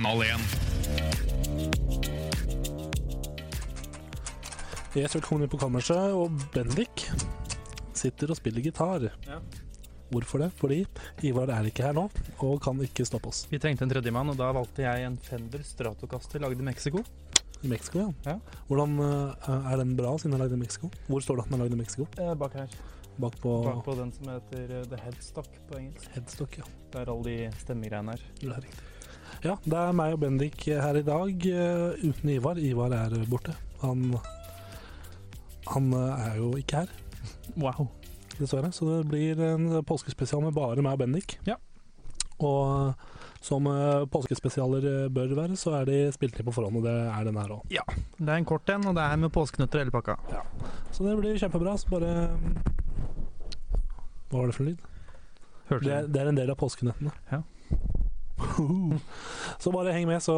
Kanal 1. Yes, velkommen inn på kammerset, og Bendik sitter og spiller gitar. Ja. Hvorfor det? Fordi Ivar er ikke her nå, og kan ikke stoppe oss. Vi trengte en tredjemann, og da valgte jeg en Fender Stratocaster lagd i Mexico. I Mexico, ja. Ja. Hvordan eh, Er den bra siden den er lagd i Mexico? Hvor står det at den er lagd i Mexico? Eh, bak her. Bak på Bak på den som heter eh, The Headstock på engelsk. headstock, ja. Der alle de stemmegreiene er. Det er riktig. Ja, det er meg og Bendik her i dag, eh, uten Ivar. Ivar er borte. Han Han eh, er jo ikke her, Wow. dessverre. Så det blir en påskespesial med bare meg og Bendik. Ja. Og som eh, påskespesialer eh, bør være, så er de spilt inn på forhånd, og det er den her òg. Det er en kort en, og det er med påskenøtter hele pakka. Ja. Så det blir kjempebra. Så bare Hva var det for en lyd? Hørte Det, det er en del av påskenøttene. Ja. så bare heng med, så,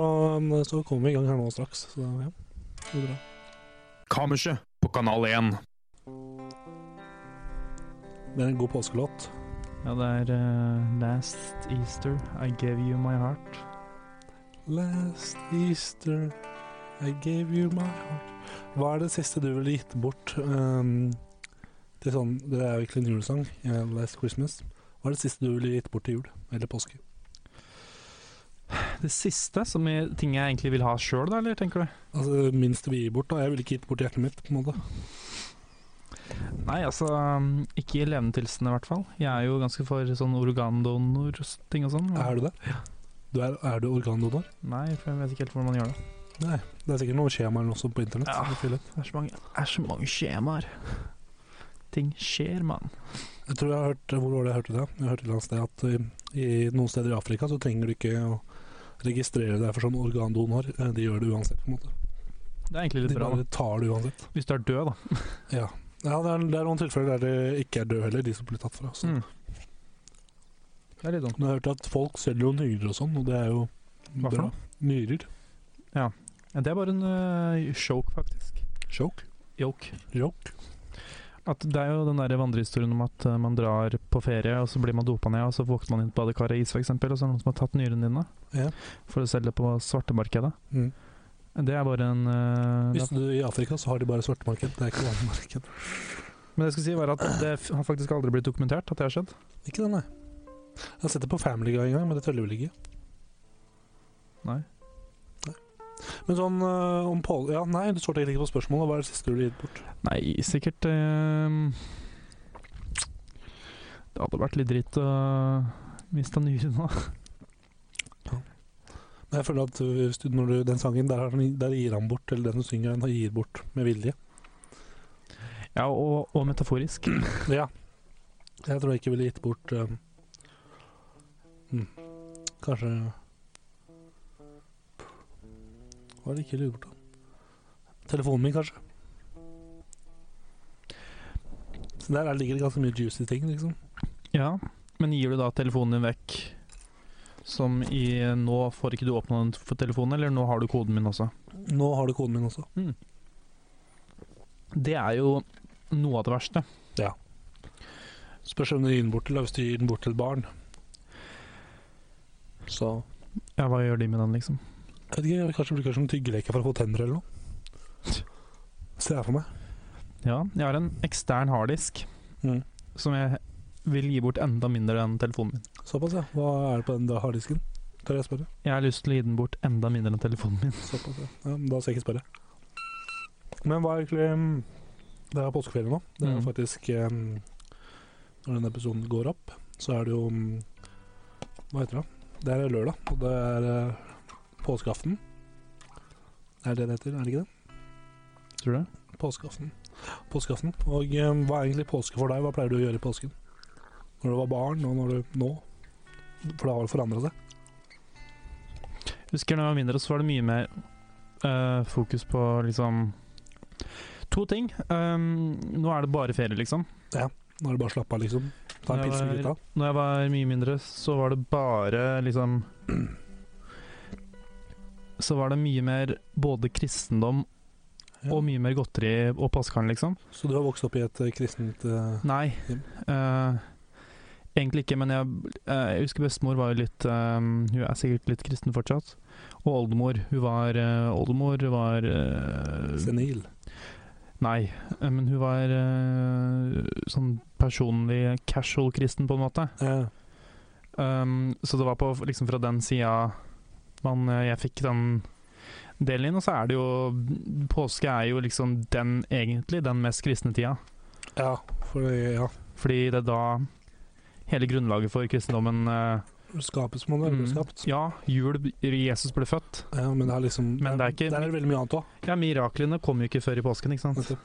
så kommer vi i gang her nå straks. Så ja, det blir bra. Kammerset på Kanal 1. Det er en god påskelåt. Ja, det er uh, Last Easter I Gave You My Heart. Last Easter I gave you my heart Hva er det siste du ville gitt bort um, til sånn Det er jo egentlig en julesang. Last Christmas. Hva er det siste du ville gitt bort til jul? Eller påske? Det siste, som er ting jeg egentlig vil ha sjøl, da, eller tenker du? Altså minst vi gir bort, da. Jeg ville ikke gitt bort hjertet mitt, på en måte. Nei, altså Ikke i levende tilstand, i hvert fall. Jeg er jo ganske for sånn organdonor-ting og sånn. Er du det? Du er, er du organdonor? Nei, for jeg vet ikke helt hvordan man gjør det. Nei. Det er sikkert noe skjema eller noe sånt på internett. Ja. Det er så mange, er så mange skjemaer. Ting skjer, mann. Jeg tror jeg har hørt Hvor var det jeg hørte det? Jeg hørte et eller annet sted at i, i noen steder i Afrika så trenger du ikke å registrere deg for sånn organdonor. Eh, De gjør det uansett, på en måte. Det er egentlig De litt bra, bare tar det uansett. Hvis du er død, da. Ja. Ja, det er, det er noen tilfeller der det ikke er død heller, de som blir tatt fra. Så. Mm. Det er litt dumt. Men jeg har hørt at folk selger jo nyrer og sånn, og det er jo Hva bra. Nyrer. Ja, Det er bare en uh, choke, faktisk. Choke. Yoke. Joke. At det er jo den der vandrehistorien om at eh, man drar på ferie, og så blir man dopa ned, og så våkner man inn på badekaret i is, f.eks., og så er det noen som har tatt nyrene dine Ja. for å selge på svartemarkedet. Mm. Det er bare en uh, Visste du i Afrika så har de bare svartemarked, det er ikke vanlig marked. Men det jeg skal si, var at det har faktisk aldri blitt dokumentert at det har skjedd. Ikke det, nei. Jeg har sett det på Family Guy en gang, men det teller vel ikke. Nei. Men sånn uh, om Paul Ja, nei, du svarte egentlig ikke på spørsmålet. Hva er det siste du ville gitt bort? Nei, sikkert uh, Det hadde vært litt dritt å miste nyren nå. Jeg føler at hvis du, når du, den sangen, der, han- der gir han bort, eller den som synger den, gir bort med vilje. Ja, og, og metaforisk. Ja. Jeg tror jeg ikke ville gitt bort um, Kanskje Hva er det ikke gitt bort, da? Telefonen min, kanskje. Så der ligger det ganske mye juicy ting, liksom. Ja, men gir du da telefonen din vekk som i Nå får ikke du åpna den for telefonen, eller nå har du koden min også? Nå har du koden min også. Det er jo noe av det verste. Ja. Spørs om du gir den bort til. Hvis du gir den bort til et barn, så Ja, hva gjør de med den, liksom? Jeg vet ikke, Kanskje bruker som tyggeleke for å få tenner eller noe. Ser jeg for meg. Ja, jeg har en ekstern harddisk Mm. som jeg vil gi bort enda mindre enn telefonen min. Såpass, ja. Hva er det på den harddisken? Tør jeg spørre? Jeg har lyst til å gi den bort enda mindre enn telefonen min. Såpass, ja. ja men da skal jeg ikke spørre. Men hva er egentlig um, Det er påskeferie nå. Det er Mm. faktisk um, Når denne episoden går opp, så er det jo um, Hva heter det? Det er lørdag, og det er uh, påskeaften. Er det det heter? Er det ikke det? Tror du det? Påskeaften. Påskeaften. Og um, hva er egentlig påske for deg? Hva pleier du å gjøre i påsken? Når du var barn, og når du nå? For det har vel forandra seg? Husker da jeg var mindre, så var det mye mer eh, fokus på liksom To ting. Um, nå er det bare ferie, liksom. Ja. Nå er det bare å slappe av, liksom? Ta en jeg pils med gutta? Når jeg var mye mindre, så var det bare liksom Så var det mye mer både kristendom Ja. og mye mer godteri og påskehandel, liksom. Så du har vokst opp i et eh, kristent uh, Nei. Hjem. Egentlig ikke, men jeg, eh, jeg husker bestemor var jo litt um, Hun er sikkert litt kristen fortsatt. Og oldemor. Hun var uh, Oldemor var uh, senil? Nei, men hun var uh, sånn personlig casual kristen, på en måte. Ja. Um, så det var på liksom fra den sida man, jeg fikk den delen inn. Og så er det jo Påske er jo liksom den egentlig den mest kristne tida. ja, fordi, ja. Fordi det er da hele grunnlaget for kristendommen eh, Skapes man vel, Mm. skapt. Ja, jul Jesus ble født. Ja, men det er liksom Men det er ikke- Der er det veldig mye annet òg. Ja, miraklene kom jo ikke før i påsken, ikke sant.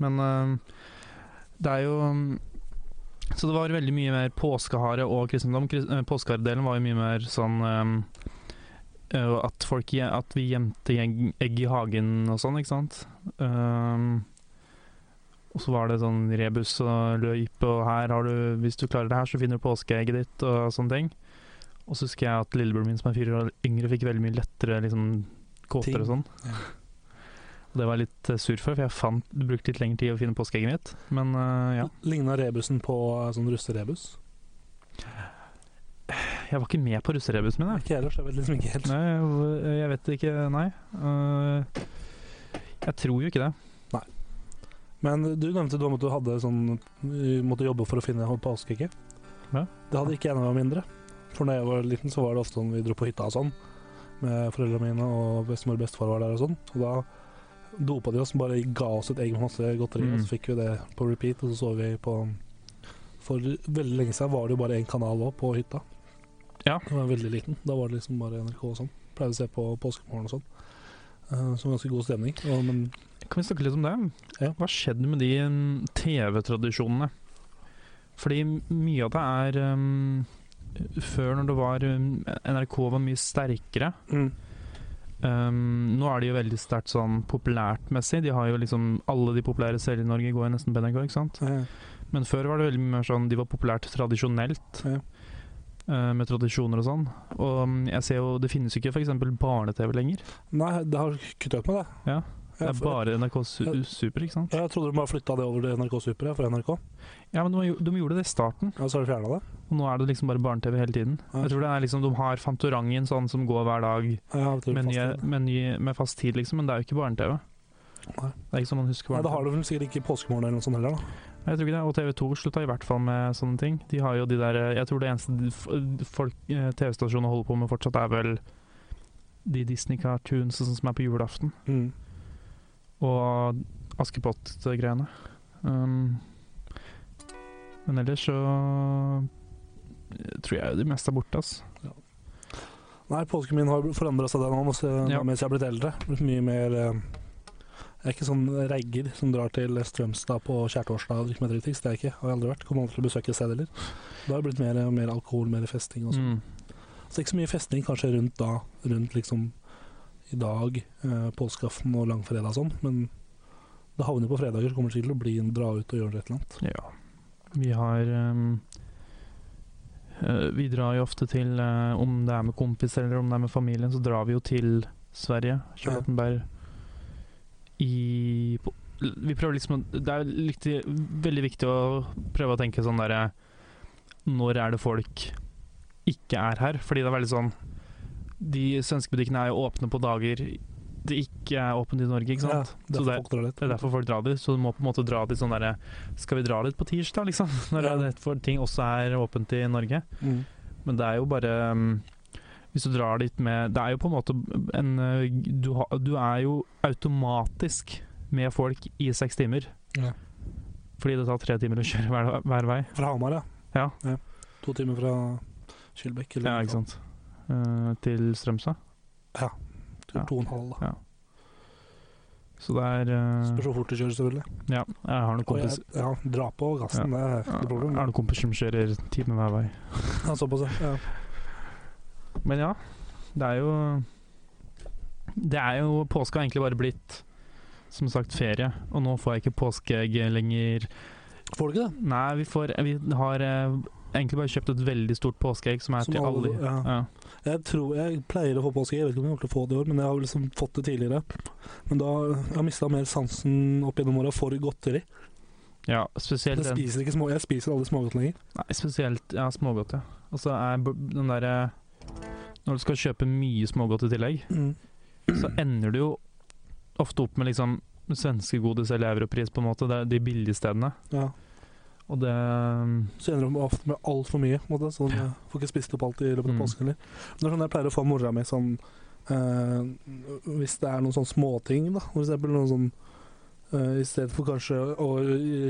Men uh, det er jo Så det var veldig mye mer påskehare og kristendom. Kris- eh, Påskeharedelen var jo mye mer sånn eh, At folk At vi gjemte egg i hagen og sånn, ikke sant. Um, og så var det sånn rebus og løype, og her har du Hvis du klarer det her, så finner du påskeegget ditt, og sånne ting. Og så husker jeg at lillebroren min som er fire år yngre, fikk veldig mye lettere liksom, kåter Ting. og sånn. Ja. Og det var jeg litt eh, sur for, for jeg fant, brukte litt lengre tid å finne påskeegget mitt. Men uh, ja, Ligna rebusen på eh, sånn russerebus? jeg var ikke med på russerebusen min, jeg. Ikke heller, så jeg vet liksom ikke helt. Nei, jeg, vet ikke, nei. Uh, jeg tror jo ikke det. Men du nevnte du at du hadde sånn måtte jobbe for å finne påskeegget. Ja. Det hadde ikke jeg av jeg mindre. For da jeg var liten, så var det ofte sånn vi dro på hytta og sånn. Med foreldrene mine, og bestemor og bestefar var der og sånn. Og da dopa de oss, bare ga oss et egg med masse godteri, Mm. og så fikk vi det på repeat, og så så vi på For veldig lenge siden var det jo bare én kanal òg, på hytta. Ja. Da var jeg veldig liten. Da var det liksom bare NRK og sånn. Pleide å se på Påskemorgen og sånn. Uh, så ganske god stemning. Og, men Kan vi snakke litt om det? Ja. Hva skjedde med de mm, TV-tradisjonene? Fordi mye av det er um, Før, når det var mm, NRK var mye sterkere. mm, Um, nå er de jo veldig sterkt sånn populærtmessig. De har jo liksom Alle de populære seriene i Norge går jo nesten på NRK, ikke sant? eh, Men før var det veldig mer sånn De var populært tradisjonelt. Ja. eh, med tradisjoner og sånn. Og mm, jeg ser jo Det finnes jo ikke f.eks. barne-TV lenger. Nei, det har kutta ut med det. Ja, Det er bare NRK su. Super, ikke sant? Jeg trodde de bare flytta det over til NRK Super ja, fra NRK. Ja, men de, de gjorde det i starten, Ja, så har de fjerna det. og nå er det liksom bare barne-TV hele tiden. Ja. Jeg tror det er liksom De har Fantorangen sånn som går hver dag Ja, med, nye, med, nye, med fast tid, liksom, men det er jo ikke barne-TV. Nei. Det er ikke som man husker barne-TV. har du vel sikkert ikke i påskemorgen eller noe sånt heller, da. Jeg tror ikke det, og TV2 slutta i hvert fall med sånne ting. De har jo de der Jeg tror det eneste de eh, TV-stasjonene holder på med fortsatt, er vel de Disney-cartoons sånn som er på julaften. Mm. Og Askepott-greiene. Um, men ellers så tror jeg jo det meste er borte, ass. Nei, påsken min har forandra seg den nå Ja. mens jeg har blitt eldre. Blitt mye mer eh, Jeg er ikke sånn regger som drar til Strømstad på kjærtorsdag og drikker meg dritings. Det er jeg ikke. Har jeg aldri vært. Kommer aldri til å besøke et sted heller. Da har det blitt mer, mer alkohol, mer festing og sånn. Mm. Så ikke så mye festing kanskje rundt da, rundt liksom i dag, eh, påskeaften og langfredag og sånn, men det havner på fredager, så kommer det sikkert til å bli en dra ut og gjøre et eller annet. Ja. Vi har um, eh, Vi drar jo ofte til uh, Om det er med kompiser eller om det er med familien, så drar vi jo til Sverige. Charlottenberg. I på, Vi prøver liksom å Det er litt, veldig viktig å prøve å tenke sånn derre Når er det folk ikke er her? Fordi det er veldig sånn De svenske butikkene er jo åpne på dager det ikke er åpent i Norge, ikke sant? Ja, Så det- litt. Det er derfor folk drar dit, så du må på en måte dra dit sånn derre Skal vi dra litt på tirsdag, liksom? Når Ja. ting også er åpent i Norge. Mm. Men det er jo bare um, Hvis du drar dit med Det er jo på en måte en du, du er jo automatisk med folk i seks timer. Ja. Fordi det tar tre timer å kjøre hver, hver vei. Fra Hamar, ja. Ja. To timer fra Skilbekk. Ja, ikke sant. Uh, til Strømstad. Til Ja. to og en halv, da. Ja. Så det er uh, Spørs hvor fort du kjører, selvfølgelig. Ja, jeg har noen jeg, kompiser ja, dra på gassen, det er ja, ikke noe jeg har noen kompiser som kjører time hver vei. Ja, såpass, ja. Men ja, det er jo Det er jo Påske har egentlig bare blitt som sagt ferie, og nå får jeg ikke påskeegg lenger. Får du ikke det? Nei, vi, får, vi har eh, egentlig bare kjøpt et veldig stort påskeegg som er Som til alle- ja. Ja. Jeg tror jeg pleier å få påskeegg, Jeg vet ikke om jeg kommer til å få det i år, men jeg har liksom fått det tidligere. Men da jeg har mista mer sansen opp gjennom åra for godteri. ja, spesielt Jeg spiser, ikke små, jeg spiser aldri smågodt lenger. Nei, spesielt ja, smågodt, ja. Og så er den derre Når du skal kjøpe mye smågodt i tillegg, så ender du jo ofte opp med liksom svenskegodis eller europris, på en måte. Det er de billigstedene. Ja. Og det Så ender du ofte med altfor mye. Måte, sånn, jeg får ikke spist opp alt i løpet av Mm. påsken heller. Men Det er sånn jeg pleier å få mora mi sånn eh, Hvis det er noen sånne småting, da. For eksempel noen sånn eh, I stedet for kanskje å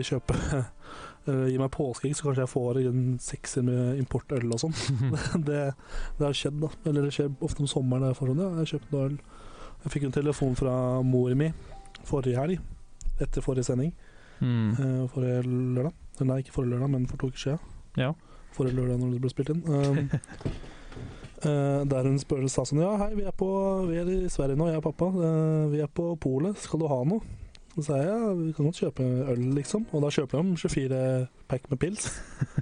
kjøpe eh, Gi meg påskeegg, så kanskje jeg får en sekser med importøl og sånn. det, det har skjedd, da. Eller det skjer ofte om sommeren. Jeg får sånn, ja, jeg kjøpte øl. Jeg fikk en telefon fra mor mi forrige helg, etter forrige sending. mm. Eh, forrige lørdag. Nei, ikke forrige lørdag, men for to uker siden. Ja. Forrige lørdag når det ble spilt inn. Um, uh, der hun spør, sa sånn Ja, hei, vi er, på, vi er i Sverige nå, jeg og pappa. Uh, vi er på polet. Skal du ha noe? Så sa jeg ja, vi kan godt kjøpe øl, liksom. Og da kjøper de 24 pack med pils.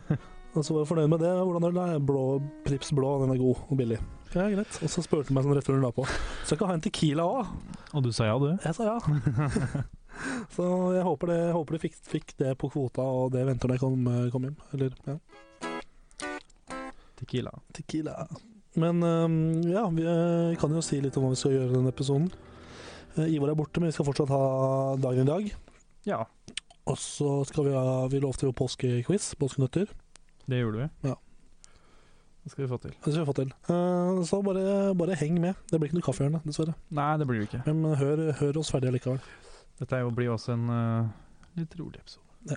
og så var jeg fornøyd med det. Hvordan øl er? Blå, Prips blå, den er god og billig. Ja, greit. Og så spurte hun meg sånn rett før hun la på. Skal ikke ha en Tequila òg? Og du sa ja, du? Jeg sa ja. Så jeg håper, det, jeg håper de fikk, fikk det på kvota, og det venter når jeg kom, kom hjem. Eller, ja. Tequila. Tequila. Men øhm, ja, vi øh, kan jo si litt om hva vi skal gjøre i denne episoden. Eh, Ivar er borte, men vi skal fortsatt ha dagen i dag. Ja, Og så skal vi ha Vi lovte jo påskequiz. Påskenøtter. det gjorde vi. Ja. Det skal vi få til. Det skal vi få til. Eh, så bare, bare heng med. Det blir ikke noe kaffehjørne, dessverre. Nei, det blir det ikke. Men hør, hør oss ferdig allikevel. Dette jo- blir jo også en uh, litt rolig episode. Ja.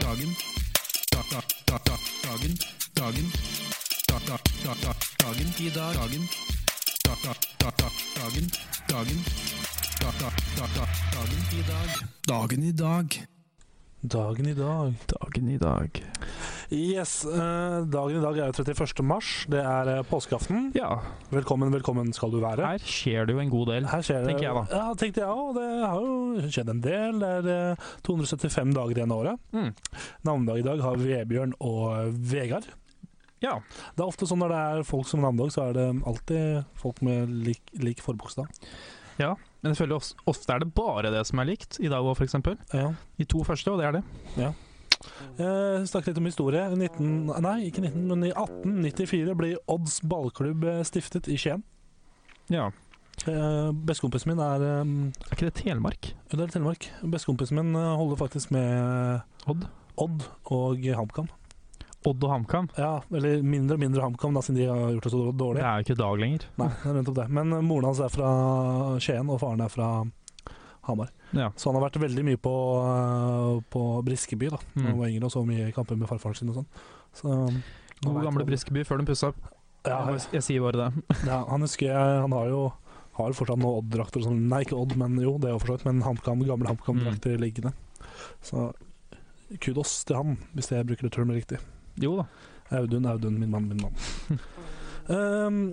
Dagen. Da, da, da, da, dagen. Dagen. Da, da, da, da, dagen. I dag. Dagen. Da, da, da, da, dagen. Dagen. Da, da, da, da, dagen. I dag. Dagen i dag. Dagen i dag. Dagen i dag. Yes, eh, dagen i dag er 31. mars. Det er eh, påskeaften. Ja, Velkommen, velkommen skal du være. her skjer det jo en god del. Her skjer det, tenker jeg da. Ja, tenkte jeg òg. Det har jo skjedd en del. Det er eh, 275 dager igjen av året. Mm. Navnedag i dag har Vebjørn og Vegard. Ja. Det er ofte sånn når det er folk som har navnedag, så er det alltid folk med lik, lik forbokstav. Men jeg føler ofte, ofte er det bare det som er likt, i dag òg f.eks. Ja. De to første, og det er det. Eh, Snakket litt om historie. 19, nei, ikke 19, men i 1894 blir Odds ballklubb eh, stiftet i Skien. Ja. Eh, Bestekompisen min er eh, Er ikke det Telemark? Det er Telemark. Bestekompisen min eh, holder faktisk med Odd? Odd og HamKam. Odd og HamKam? Ja, eller mindre og mindre HamKam, da, siden de har gjort det så dårlig. Det er jo ikke dag lenger. Nei, det er nettopp det. Men eh, moren hans er fra Skien, og faren er fra Hamar. Ja. Så han har vært veldig mye på, eh, på Briskeby da mm. han var yngre, og så mye kamper med farfaren sin og sånn. Så God gamle Briskeby før de pussa opp. Ja, jeg, jeg sier bare det. ja, han husker jeg Han har jo har fortsatt noen Odd-drakter sånn. Nei, ikke Odd, men jo, det er jo forstått. Men HamKam, gamle HamKam-drakter Mm. liggende. Så kudos til han, hvis jeg bruker det termet riktig. Jo da. Audun, Audun, min mann, min mann. Ehm,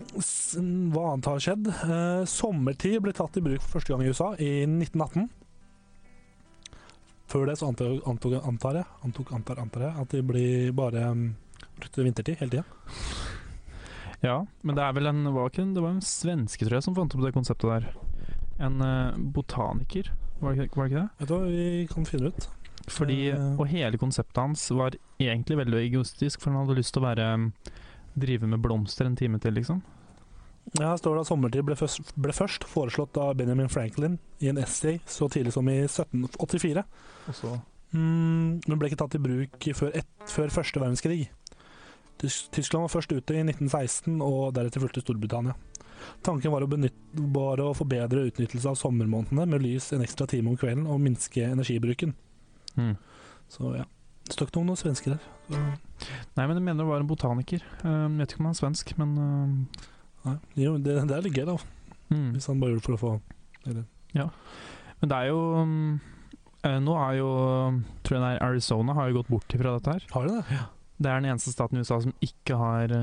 hva annet har skjedd? Uh, sommertid ble tatt i bruk for første gang i USA i 1918. Før det så antar, antok, antar jeg antok, antar, antar jeg at det blir bare um, brukt vintertid hele tida. Ja, men det er vel en var Det var en svenske, tror jeg, som fant opp det konseptet der. En uh, botaniker, var det, var det ikke det? Vet du hva, vi kan finne ut. Fordi, og hele konseptet hans var egentlig veldig egoistisk, for han hadde lyst til å være mm, drive med blomster en time til, liksom. Ja, Her står det at sommertid ble først, ble først foreslått av Benjamin Franklin i en essay så tidlig som i 1784. Og så Mm, men ble ikke tatt i bruk før, et, før første verdenskrig. Tys Tyskland var først ute i 1916, og deretter fulgte Storbritannia. Tanken var å, benytte, var å forbedre utnyttelse av sommermånedene med lys en ekstra time om kvelden og minske energibruken. Mm. Så ja. Det står ikke noen svensker her. Så, Nei, men jeg mener det var en botaniker. Jeg vet ikke om han er svensk, men uh, nei. Jo, det, det er litt gøy, da. mm. Hvis han bare gjorde det for å få eller, Men det er jo um, eh, Nå er jo Tror jeg det er Arizona har jo gått bort ifra dette her. Har de det? Ja. Det er den eneste staten i USA som ikke har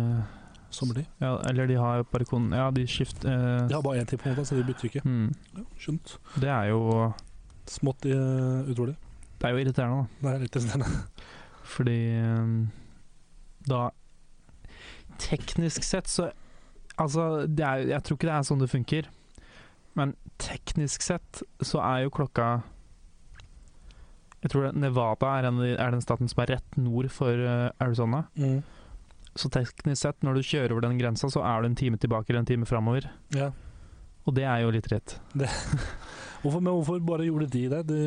Sommertid? ja, Eller de har bare kon... Ja, de skifter eh, De har bare én tid, på en måte, så de bytter ikke. mm, Ja, skjønt. det er jo Smått uh, utrolig. Det er jo irriterende, da. Det er litt irriterende. Fordi um, da Teknisk sett så Altså, det er, jeg tror ikke det er sånn det funker. Men teknisk sett så er jo klokka Jeg tror Nevada er, en, er den staten som er rett nord for eh, Arizona. Mm. Så teknisk sett, når du kjører over den grensa, så er du en time tilbake eller en time framover. Ja. Og det er jo litt rett. Hvorfor, men hvorfor bare gjorde de det? De,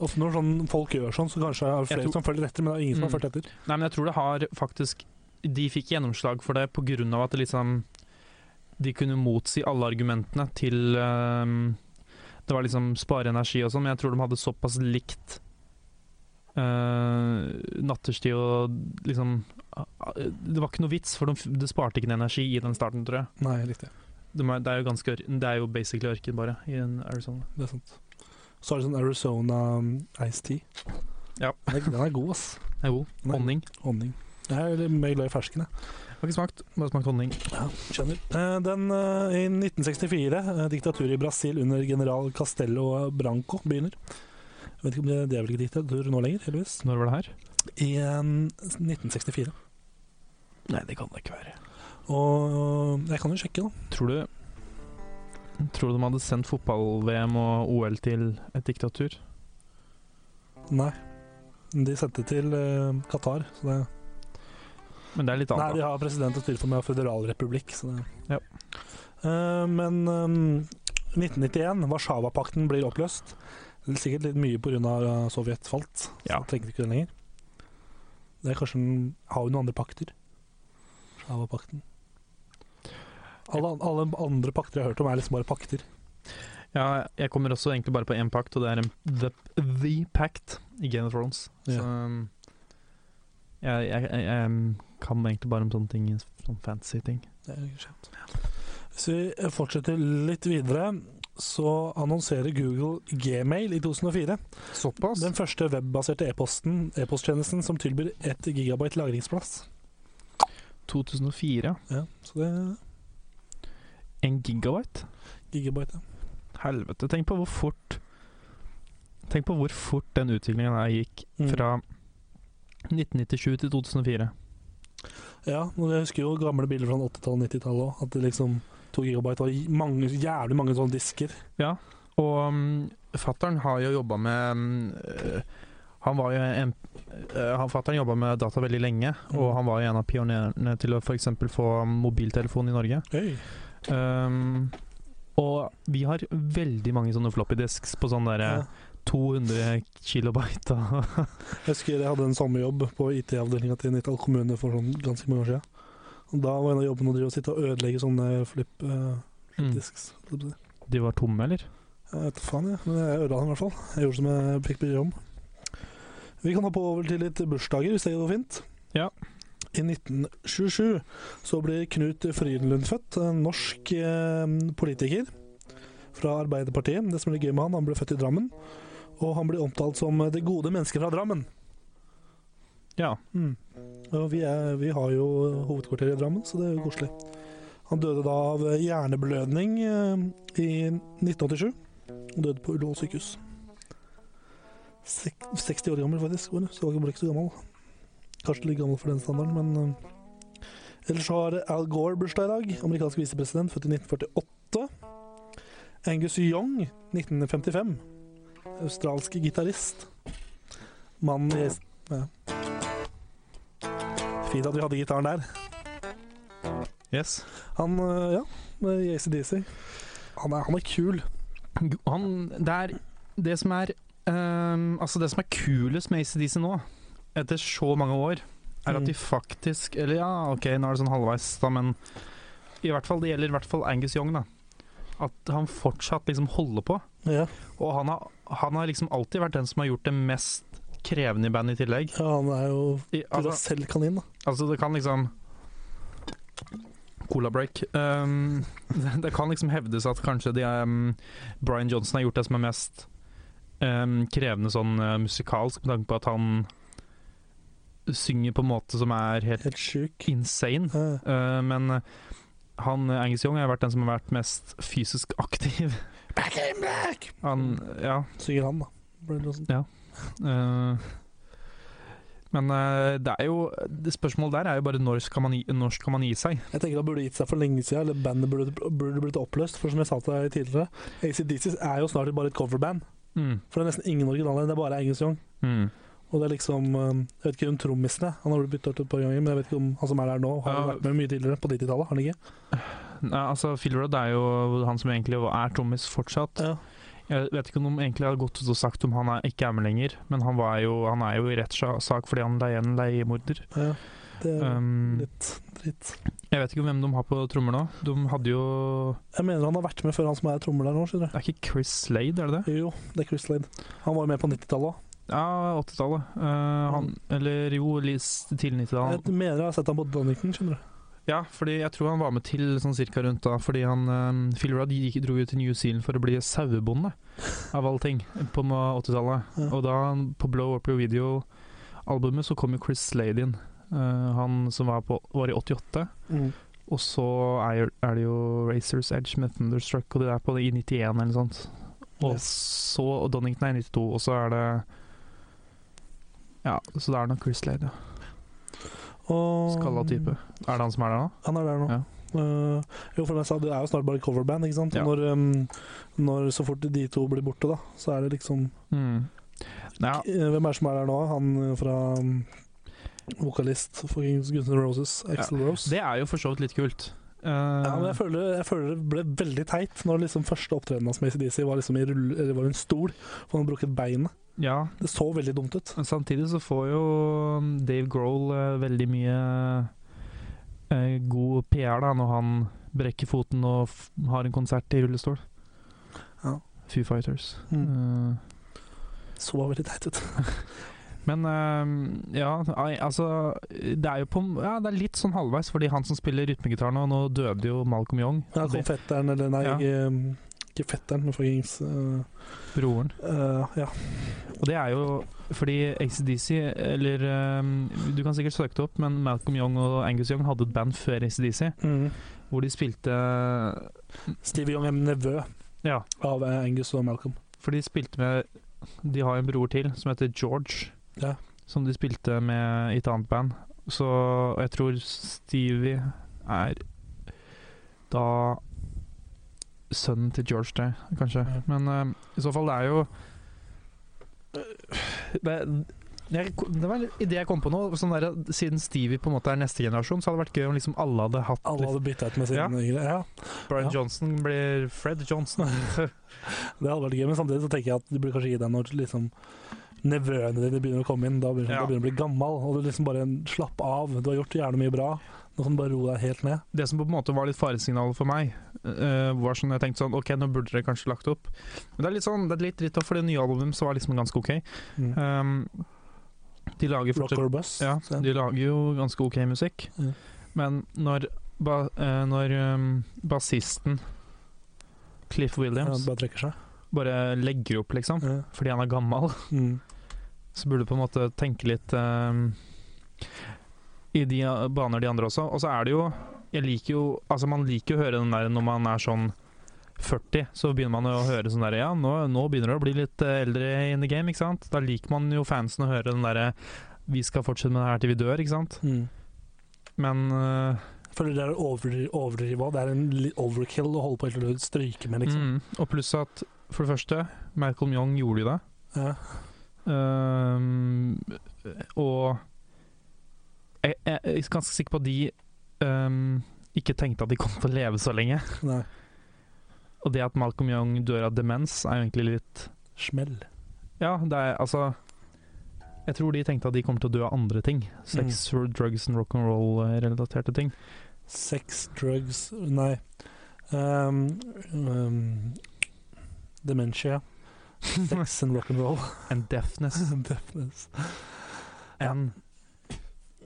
ofte når sånn folk gjør sånn, så kanskje er det flere tror- som følger etter, men det er ingen som har Mm. fulgt etter. Nei, men jeg tror det har faktisk De fikk gjennomslag for det av at det liksom De kunne motsi alle argumentene til um, Det var liksom spare energi og sånn, men jeg tror de hadde såpass likt uh, natterstid og liksom Det var ikke noe vits, for de, det sparte ikke noe energi i den starten, tror jeg. Nei, riktig. De er, det er jo ganske Det er jo basically ørken, bare, i en Arizona. Det er sant. Så er det sånn Arizona um, Ice Tea. Ja. Den er, den er god, ass. Det er god. Honning. Honning. Jeg er mer glad i fersken, jeg. Har ikke smakt, bare smakt honning. Ja, skjønner. Eh, Den, eh, I 1964, eh, diktaturet i Brasil under general Castello Branco begynner. Jeg vet ikke om det, det er vel ikke diktatur nå lenger, heldigvis. Når var det her? I eh, 1964. Nei, det kan det ikke være. Og jeg kan jo sjekke, da. Tror du Tror du de hadde sendt fotball-VM og OL til et diktatur? Nei. De sendte til uh, Qatar. Så det, Men det er litt annet. nei, de har president og styrform og føderalrepublikk. Så det. Ja. uh, men um, 1991, Warszawapakten blir oppløst. Det er sikkert litt mye pga. Sovjet falt. Ja. Så trengte vi ikke det lenger. Det er kanskje Har vi noen andre pakter? Warszawapakten. Alle, alle andre pakter jeg har hørt om, er liksom bare pakter. Ja, jeg kommer også egentlig bare på én pakt, og det er en The, the Pact i Game of Thrones. Så Ja. um, jeg, jeg, jeg, jeg kan egentlig bare om sånne ting, sånne fancy ting. Det er kjent. Hvis vi fortsetter litt videre, så annonserer Google Gmail i 2004. Såpass? Den første webbaserte e-posten, e-posttjenesten som tilbyr 1 gigabyte lagringsplass. 2004. Ja, så det En gigabyte? gigabyte. ja. Helvete. Tenk på hvor fort Tenk på hvor fort den utviklingen her gikk Mm. fra 1997 til 2004. Ja, men jeg husker jo gamle bilder fra 80-tallet og 90-tallet òg. At det liksom to gigabyte var mange, jævlig mange sånne disker. Ja, og um, fattern har jo jobba med um, Han var jo en han- Fattern jobba med data veldig lenge, og Mm. han var jo en av pionerene til å f.eks. få mobiltelefon i Norge. Hey. Um, og vi har veldig mange sånne floppy disks på sånn derre Ja. 200 kilobyte. Jeg husker jeg hadde en sommerjobb på IT-avdelinga til Nittal kommune for sånn ganske mange år siden. Og da var en av jobbene å sitte og ødelegge sånne flip, uh, Mm. disks. si. De var tomme, eller? Jeg vet da faen, jeg. Men jeg ødela dem i hvert fall. Jeg gjorde som jeg fikk beskjed om. Vi kan hoppe over til litt bursdager, hvis det går fint. I 1927 så blir Knut Frydenlund født. En norsk eh, politiker fra Arbeiderpartiet. Det som er gøy med han, han ble født i Drammen. Og han blir omtalt som det gode mennesket fra Drammen. Ja. Mm. Og vi, er, vi har jo hovedkvarteret i Drammen, så det er jo koselig. Han døde da av hjerneblødning eh, i 1987. Han døde på Ullevål sykehus. Sek 60 år gammel, faktisk. Så han ble ikke så gammel. Kanskje litt gammel for den standarden, men eh, Ellers så har Al Gore bursdag i dag. Amerikansk visepresident, født i 1948. Angus Young, 1955. Australsk gitarist. Mannen i ja. Fint at vi hadde gitaren der. Yes. Han, øh, ja, i ACDC. Han han er kul. Han, det er det som er um, Altså, det som er kulest med ACDC nå, etter så mange år, er at Mm. de faktisk Eller ja, ok, nå er det sånn halvveis, da, men i hvert fall, Det gjelder i hvert fall Angus Young, da. At han fortsatt liksom holder på. Ja. Og han har, han har liksom alltid vært den som har gjort det mest krevende i bandet i tillegg. ja, han er jo I, altså, selv kanin, da. altså, det kan liksom Cola break. Um, det, det kan liksom hevdes at kanskje de, um, Brian Johnson har gjort det som er mest um, krevende sånn uh, musikalsk, med tanke på at han synger på en måte som er helt Helt insane. Uh, men uh, han uh, Angus Young har vært den som har vært mest fysisk aktiv. Back in black! Han, ja, Synger han, da. Ja. Uh, men det er jo det Spørsmålet der er jo bare når skal man gi, når skal man gi seg? Jeg tenker Det burde gitt seg for lenge siden, eller bandet burde, burde blitt oppløst. For som jeg sa til deg tidligere, ACDC er jo snart bare et coverband. Mm. For det er nesten ingen originaler, det er bare Angus Young. Mm. Og det er liksom um, Jeg vet ikke om trommisen er. Han har blitt bytta ut et par ganger, men jeg vet ikke om han som er der nå, har vært med mye tidligere, på 90-tallet. Har han ikke? Nei, altså Phil Rudd er jo han som egentlig er trommis fortsatt. Ja. Jeg vet ikke om de egentlig har gått ut og sagt om han er, ikke er med lenger, men han, var jo, han er jo i rettssak fordi han leier en leiemorder. ja. Det er Um, litt dritt. jeg vet ikke hvem de har på trommer nå. De hadde jo Jeg mener han har vært med før han som er trommer der nå, skjønner du. Det er ikke Chris Slade, er det det? Jo, det er Chris Slade. Han var jo med på 90-tallet òg. Ja, 80-tallet. Uh, Eller jo, til tidlig 90-tallet. Jeg mener jeg har sett han på Donington, skjønner du. Ja, fordi jeg tror han var med til sånn cirka rundt da, fordi han um, Phil Rudd gikk, dro jo til New Zealand for å bli sauebonde, av alle ting, på 80-tallet. Ja. Og da, på Blow Up Your Video-albumet, så kom jo Chris Slade inn. Uh, han som var, på, var i 88. Mm. Og så er, er det jo Racers Edge med Thunderstruck, og det er på det i 91 eller noe sånt. Og Yes. så Donington er i 92, og så er det Ja, så det er nok Chris Lane, ja. Og- Skalla type. Er det han som er der nå? Han er der nå. Ja. Uh, jo, for sa, det er jo snart bare coverband, ikke sant. Ja. Når, um, når så fort de to blir borte, da, så er det liksom Mm. Ja, Eh, Hvem er det som er der nå? Han eh, fra um, vokalist for Guns N' Roses, Axel Rose. det er jo for så vidt litt kult. Uh, Ja, men jeg føler, jeg føler det ble veldig teit når liksom første opptredenen hans med ACDC var liksom i rull, eller var en stol, for han hadde brukket beinet. Ja, Det så veldig dumt ut. men samtidig så får jo um, Dave Grohl eh, veldig mye eh, god PR da når han brekker foten og har en konsert i rullestol. Ja. Foo Fighters. Mm. Uh, Så veldig teit ut. Men uh, ja, altså Det er jo på Ja, det er litt sånn halvveis, fordi han som spiller rytmegitar nå, nå døde jo Malcolm Young. Ja, konfetteren, eller nei, Ja. um, ikke fetteren, fuckings uh, broren. uh, Ja. Og det er jo fordi ACDC, eller um, Du kan sikkert søke det opp, men Malcolm Young og Angus Young hadde et band før ACDC, Mm. hvor de spilte Stevie Young er nevø Ja, av eh, Angus og Malcolm. for de spilte med De har en bror til som heter George, Ja. som de spilte med i et annet band. Så jeg tror Stevie er da sønnen til George, det, kanskje. Ja. Men uh, i så fall, det er jo det, jeg, det var en idé jeg kom på nå. Sånn der, siden Stevie på en måte er neste generasjon, så hadde det vært gøy om liksom alle hadde hatt Alle hadde bytta ut med sine Ja. yngre. Ja, Brian Ja. Johnson blir Fred Johnson. det hadde vært gøy, men samtidig så tenker jeg at du burde kanskje gi deg når liksom nevøene dine begynner å komme inn. Da begynner, Ja. du å bli gammel, og du liksom bare slapp av. Du har gjort gjerne mye bra. Nå kan du bare roe deg helt ned. Det som på en måte var litt faresignalet for meg, uh, var sånn jeg tenkte sånn Ok, nå burde dere kanskje lagt opp. Men det er litt sånn, det er litt dritt, for det nye albumet så var liksom ganske ok. Mm. Um, de lager Rock fortsatt or Bus. Ja, de lager jo ganske ok musikk. mm. Men når, ba, uh, når um, bassisten Cliff ja, Williams bare seg. bare legger opp, liksom, Ja. fordi han er gammel, Mm. så burde du på en måte tenke litt um, i de baner de andre også. Og så er det jo Jeg liker jo Altså, man liker jo å høre den der når man er sånn 40, så begynner man jo å høre sånn der Ja, nå, nå begynner det å bli litt eh, eldre in the game, ikke sant? Da liker man jo fansen å høre den derre Vi skal fortsette med det her til vi dør, ikke sant? Mm. Men uh, Føler det er over, overdriva. Det er en overkill å holde på å stryke med, liksom. mm, Og pluss at, for det første, Malcolm Young gjorde jo det. Ja. Ehm, og jeg, jeg er ganske sikker på at de um, ikke tenkte at de kom til å leve så lenge. Nei. Og det at Malcolm Young dør av demens, er jo egentlig litt Smell. Ja, det er altså Jeg tror de tenkte at de kommer til å dø av andre ting. Sex, drugs and rock'n'roll-relaterte ting. Sex, drugs Nei. Um, um, dementia. Sex and rock'n'roll. and deafness. And deafness. Deafness. And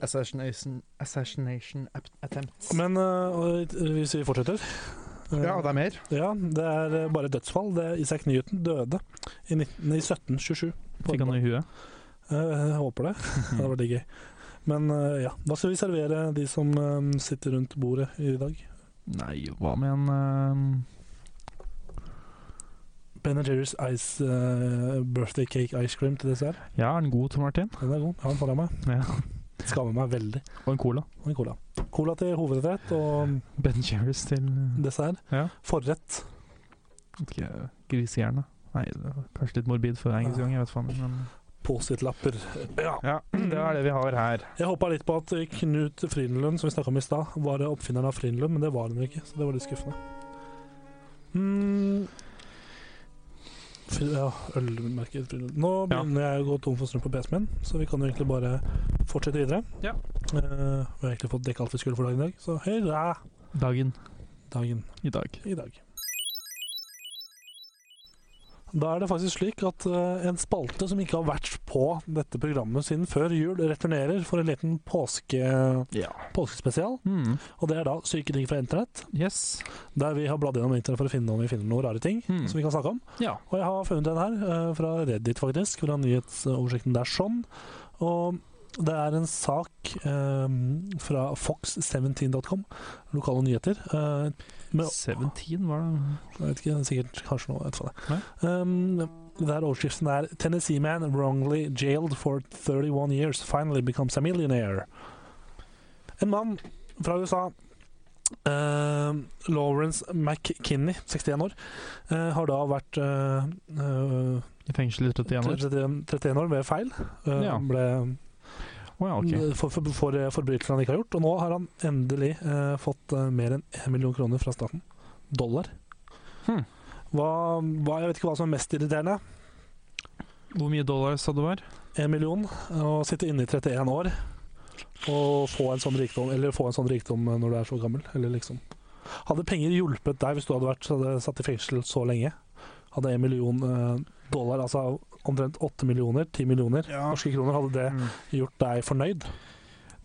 assassination, assassination attempts. Men uh, hvis vi fortsetter uh, ja, det er mer. ja, det er uh, bare dødsfall. Det er Isak Newton døde i, 19, i 1727. Fikk han noe i huet? Uh, jeg håper det. Det hadde vært gøy. Men uh, ja, hva skal vi servere de som um, sitter rundt bordet i dag? Nei, hva med en ehm, Ben Jerry's Ice uh, Birthday Cake Ice Cream til dessert. Ja, er den god, Tor Martin? Den er god. Jeg har den foran meg. Ja. Skammer meg veldig. Og en cola. Og en cola. Cola til hovedrett og Ben Jerris til dessert. Ja. Forrett. Ikke grisehjerne. Nei, kanskje litt morbid for engelsk gang, jeg vet faen. Men Post-it-lapper. Ja. ja, det er det vi har her. Jeg håpa litt på at Knut Frydenlund, som vi snakka om i stad, var oppfinneren av Frydenlund, men det var han jo ikke. Så det var litt skuffende. Mm. Ja, ølmerket Nå Nå Ja. begynner jeg å gå tom for strøm på PC-en min, så vi kan jo egentlig bare fortsette videre. Ja. Uh, vi har egentlig fått dekket alt vi skulle for dagen i dag, så hurra Dagen dagen i dag. i dag. Da er det faktisk slik at eh, en spalte som ikke har vært på dette programmet siden før jul, returnerer for en liten påske, Ja. påskespesial. Mm. Og det er da Syke ting fra internett, Yes. der vi har bladd gjennom internett for å finne om vi finner noen rare ting Mm. som vi kan snakke om. Ja. Og jeg har funnet en her, eh, fra Reddit faktisk, fra nyhetsoversikten der sånn. Og det er en sak eh, fra fox17.com, lokale nyheter. eh, med 17 var det Jeg vet ikke, sikkert kanskje noe etterpå det. Um, der overskriften er 'Tennessee man wrongly jailed for 31 years finally becomes a millionaire'. En mann fra USA, Uh, Lawrence McKinney, 61 år, uh, har da vært uh, i fengsel i 31 år. 31, 31 år ved feil. Ja. Ble Å ja, okay. for, for, for forbrytelser han ikke har gjort. Og nå har han endelig eh, fått eh, mer enn 1 million kroner fra staten. Dollar. Hmm. Hva, hva, jeg vet ikke hva som er mest irriterende. Hvor mye dollar sa du var? En million, å sitte inne i 31 år og få en sånn rikdom, eller få en sånn rikdom når du er så gammel. Eller liksom. Hadde penger hjulpet deg hvis du hadde vært hadde satt i fengsel så lenge? Hadde en million eh, dollar, altså omtrent 8 millioner, 10 millioner Ja. norske kroner, hadde det Mm. gjort deg fornøyd?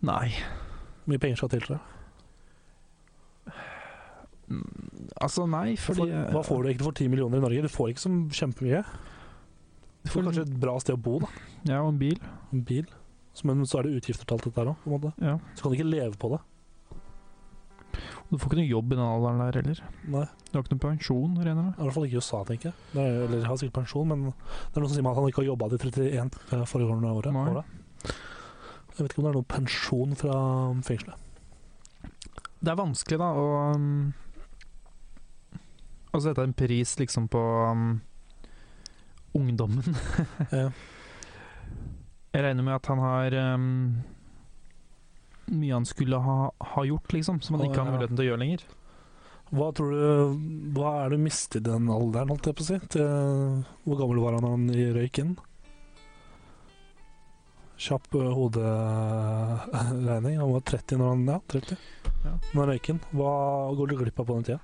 Nei. Hvor mye penger skal til, tror jeg? Mm, Altså, nei, fordi For, hva får du egentlig for 10 millioner i Norge? Du får ikke så kjempemye. Du får kanskje et bra sted å bo, da. Ja, og en bil. En bil. Men så er det utgifter til alt dette her òg, på en måte. Ja. Så kan du ikke leve på det. Du får ikke noe jobb i den alderen der heller. Nei. Du har ikke noe pensjon, regner jeg med. I hvert fall ikke i USA, tenker jeg. Det er, eller har sikkert pensjon, men det er noen som sier meg at han ikke har jobba de 31 eh, foregående året. Åra. Jeg vet ikke om det er noen pensjon fra fengselet. Det er vanskelig, da, å um, å sette en pris liksom på um, ungdommen. Ja. Jeg regner med at han har um, mye han skulle ha, ha gjort, liksom, som han ikke har muligheten til å gjøre lenger. Hva tror du Hva er det du mistet i den alderen, holdt jeg på å si? Til, hvor gammel var han da han røyk inn? Kjapp uh, hoderegning. Han var 30 når han Ja, 30. Ja. Når han røyk inn. Hva går du glipp av på den tida?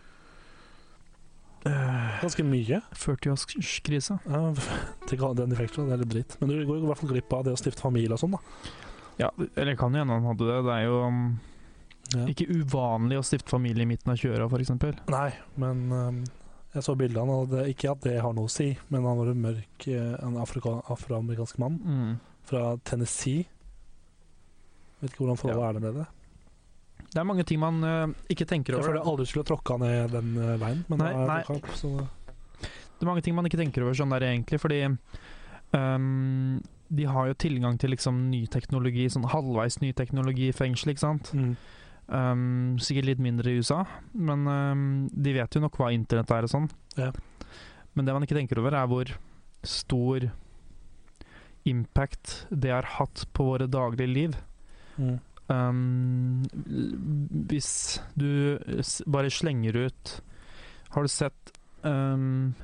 Ganske mye. 40-årskrise. Ja, den effekten, det er litt dritt. Men du går i hvert fall glipp av det å stifte familie og sånn, da. Ja, eller kan jo hende han hadde det. Det er jo um, Ja. ikke uvanlig å stifte familie i midten av kjøra, f.eks. Nei, men um, jeg så bildet han, og ikke at det har noe å si, men han var en mørk, eh, en afroamerikansk mann Mm. fra Tennessee. Vet ikke hvordan forholdet Ja. er der nede. Det er mange ting man uh, ikke tenker over. Jeg føler aldri skulle tråkka ned den uh, veien, men Nei, nei. opp, så Det er mange ting man ikke tenker over sånn der egentlig, fordi ehm, de har jo tilgang til liksom ny teknologi, sånn halvveis ny teknologi i fengsel, ikke sant? mm. Um, sikkert litt mindre i USA, men um, de vet jo nok hva internett er og sånn. Ja. Men det man ikke tenker over, er hvor stor impact det har hatt på våre daglige liv. Mm. Um, hvis du bare slenger ut Har du sett ehm,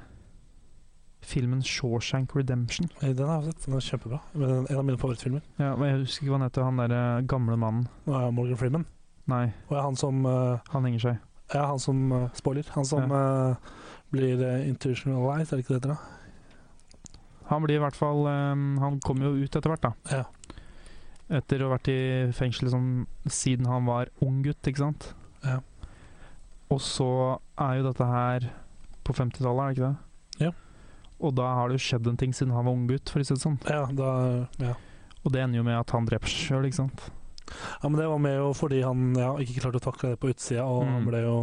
filmen Shawshank Redemption? Den har jeg sett, den er kjempebra. En av mine favorittfilmer. Ja, men Jeg husker ikke hva han heter, han der eh, gamle mannen. Er Morgan Freeman. Nei, Og er han som uh, han henger seg. Ja, han som uh, Spoiler. Han som eh, blir uh, institutionalized, er det ikke det heter? da? Han blir i hvert fall um, Han kommer jo ut etter hvert, da. Ja. Etter å ha vært i fengsel liksom, siden han var ung gutt, ikke sant. Ja. Og så er jo dette her på 50-tallet, er det ikke det? Og da har det jo skjedd en ting siden han var ung gutt, for å si det sånn. Ja, da, ja. Og det ender jo med at han dreper seg sjøl, ikke sant. ja, men det var med jo fordi han ja, ikke klarte å takle det på utsida, og han Mm. ble jo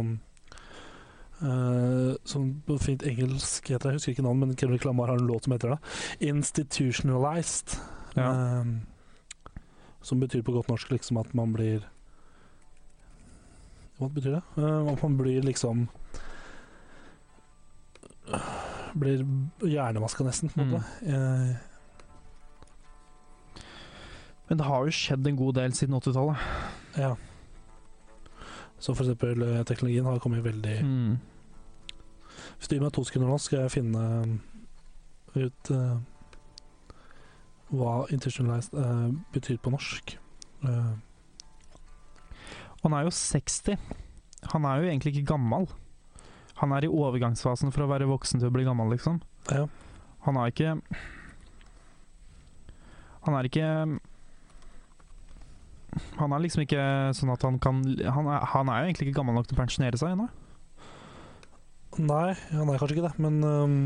Uh, Som på fint engelsk heter det, jeg husker ikke navnet, men Kendrick Lamar har en låt som heter det. 'Institutionalized'. Ja. Uh, som betyr på godt norsk liksom at man blir Hva betyr det? Uh, at man blir liksom Blir hjernevaska, nesten, på en Mm. måte. Eh, Men det har jo skjedd en god del siden 80-tallet. ja. Så for eksempel eh, teknologien har kommet veldig Mm. Hvis du gir meg to sekunder nå, skal jeg finne ut uh, hva institutionalized uh, betyr på norsk. Uh. Han er jo 60. Han er jo egentlig ikke gammel. Han er i overgangsfasen for å være voksen til å bli gammel, liksom. ja. Han er ikke Han er ikke Han er liksom ikke sånn at han kan Han er, han er jo egentlig ikke gammel nok til å pensjonere seg ennå. Nei, han er kanskje ikke det, men um,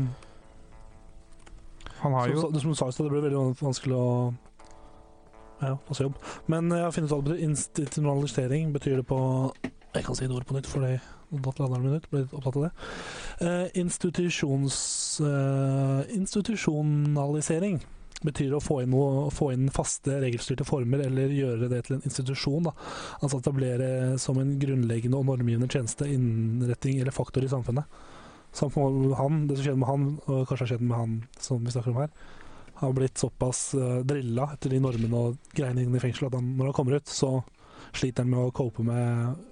Han har jo som, som du sa i stad, det blir veldig vanskelig å ja, passe jobb. Men jeg har funnet ut at. Institusjonalisering betyr det på Jeg kan si det ordet på nytt, for det datt landeren min ut. Ble opptatt av det. Eh, eh, institusjonalisering betyr å få inn, noe, få inn faste, regelstyrte former, eller gjøre det til en institusjon. Da. Altså etablere som en grunnleggende og normgivende tjeneste, innretting eller faktor i samfunnet. Han, det som skjedde med han, og kanskje har skjedd med han som vi snakker om her, har blitt såpass uh, drilla etter de normene og greiene inne i fengsel at han, når han kommer ut, så sliter han med å cope med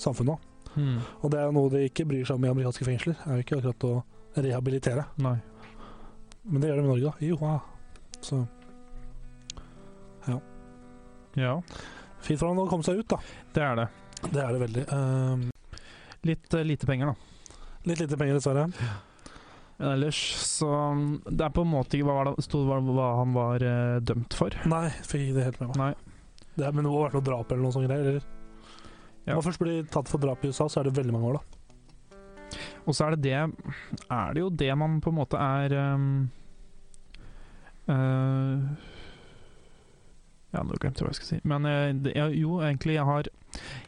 samfunnet. mm, Og det er noe de ikke bryr seg om i amerikanske fengsler. er jo ikke akkurat å rehabilitere. Nei. Men det gjør de i Norge, da. Joa. ja. Så Ja, fint for han å komme seg ut, da. det er det. Det er det veldig. Um, Litt uh, lite penger, da. litt lite penger, dessverre. Men ellers så Det er på en måte ikke hva, det- hva, han var uh, dømt for. Nei, fikk det helt med meg. Nei. Det er, men det må ha vært noe drap eller noe sånt greier. Eller? Ja. Når man først blir tatt for drap i USA, så er det veldig mange år, da. Og så er det det Er det jo det man på en måte er um, uh, Ja, nå glemte jeg hva jeg skulle si. Men uh, det, ja, jo, egentlig, jeg har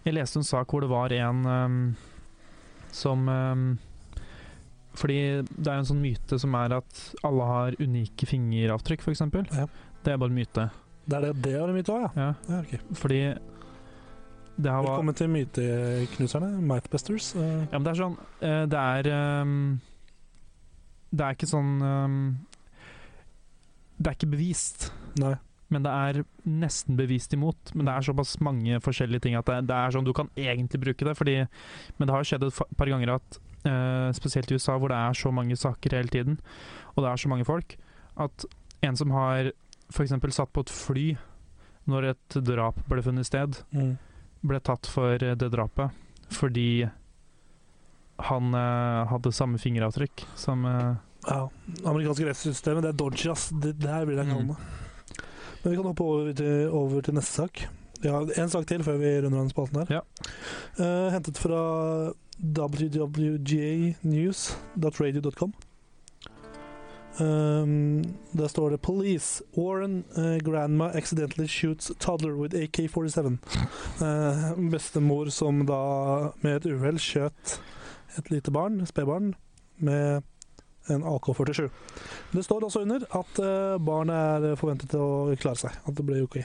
Jeg leste en sak hvor det var en um, som um, Fordi det er en sånn myte som er at alle har unike fingeravtrykk, f.eks. Ja. Det er bare en myte. Det er det det er myte òg, ja. Ja, ja okay. fordi var Velkommen til myteknuserne, Mythbusters. Eh, Ja, men det er sånn eh, Det er ehm, Det er ikke sånn ehm, Det er ikke bevist, nei. men det er nesten bevist imot. Men det er såpass mange forskjellige ting at det, det er sånn du kan egentlig bruke det. Fordi, men det har skjedd et par ganger at eh, spesielt i USA, hvor det er så mange saker hele tiden, og det er så mange folk, at en som har f.eks. satt på et fly når et drap ble funnet sted, Mm. Ble tatt for eh, det drapet fordi han eh, hadde samme fingeravtrykk som eh, Ja. Amerikanske rettssystemet, det er dodgy, ass. Det, det her vil jeg kalle Mm. det. Men vi kan hoppe over til, over til neste sak. Ja, En sak til før vi runder av den spalten her. Ja. Eh, hentet fra www.news.radio.com. Um, der står det 'Police. Warren uh, grandma accidentally shoots toddler with AK-47'. Uh, bestemor som da med et uhell skjøt et lite barn, spedbarn, med en AK-47. Det står også under at uh, barnet er forventet til å klare seg. At det blir OK.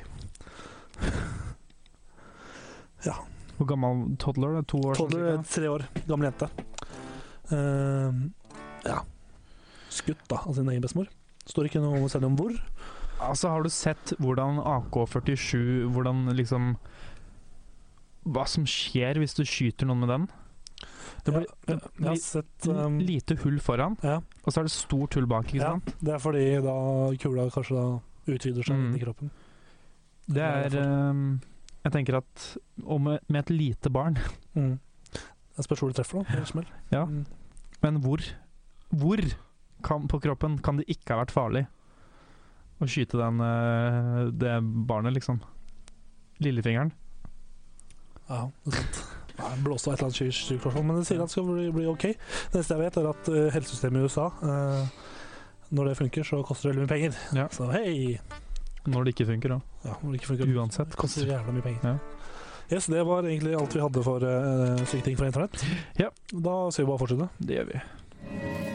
Hvor gammel toddler? Det er to år Toddler er tre år gammel jente. Uh, ja. Skutt da, av sin egen bestemor. Står ikke noe selv om hvor. Altså, har du sett hvordan AK-47 Hvordan liksom Hva som skjer hvis du skyter noen med den? Det blir ja, jeg har sett um, lite hull foran, ja, og så er det stort hull bak. ikke ja, sant? Det er fordi da kula kanskje da utvider seg Mm. inn i kroppen. Det er ehm, Jeg tenker at Og med, med et lite barn Mm. Jeg spørs hvor du treffer, da. Ja. Mm. Men hvor Hvor kan, på kroppen kan det ikke ha vært farlig å skyte den, eh, det barnet, liksom? Lillefingeren? Ja, sant. Nei, av et eller annet sykt men det sier at det skal bli, bli ok. Det neste jeg vet, er at eh, helsesystemet i USA eh, Når det funker, så koster det veldig mye penger. Ja. Så hei! Når det ikke funker, da. Ja, når det ikke funker, Uansett. det koster jævla mye penger. Ja. Yes, Det var egentlig alt vi hadde for uh, syke ting fra internett. Ja. Da skal vi bare fortsette. Det gjør vi.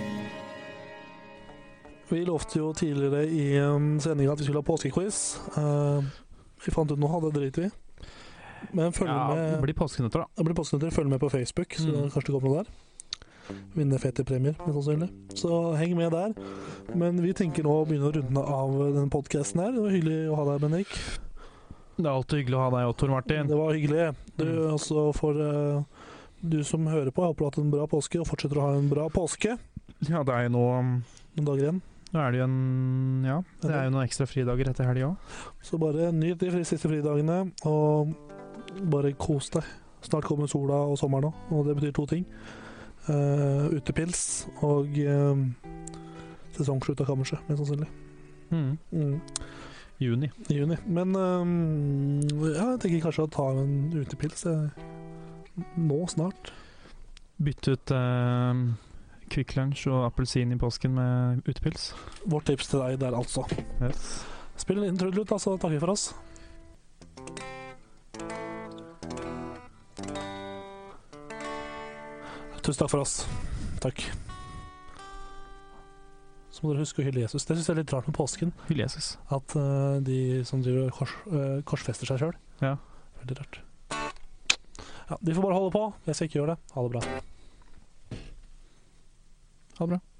Vi lovte jo tidligere i en sending at vi skulle ha påskequiz. Uh, vi fant ut nå, det driter vi. Men følg Ja, det blir påskenøtter, da. Det blir påskenøtter. Følg med på Facebook, så Mm. kanskje det kommer noe der. Vinne fete premier, mest sannsynlig. Så heng med der. Men vi tenker nå å begynne å runde av denne podkasten her. Det var hyggelig å ha deg, Bendik. Det er alltid hyggelig å ha deg òg, Tor Martin. Det var hyggelig. Du, Mm. også for uh, du som hører på, jeg håper du har hatt en bra påske og fortsetter å ha en bra påske. Ja, det er jo nå Noen dager igjen. Nå er det jo en Ja, det er jo noen ekstra fridager etter helga òg. Så bare nyt de siste fridagene, og bare kos deg. Snart kommer sola og sommeren òg, og det betyr to ting. Uh, utepils og uh, sesongslutt av kammerset, mest sannsynlig. Mm. Mm, Juni. Juni. Men eh, ja, jeg tenker kanskje å ta en utepils nå snart. Bytte ut Kvikk Lunsj og appelsin i påsken med utepils. Vårt tips til deg der, altså. Yes. Spill en liten trudelutt, da, så takker vi for oss. Tusen takk for oss. Takk. Så må dere huske å hylle Jesus. Det syns jeg er litt rart med påsken. Hylle Jesus. At uh, de som driver kors, uh, korsfester seg sjøl. Ja. Veldig rart. Ja, de får bare holde på. Jeg skal ikke gjøre det. Ha det bra. Ha det bra.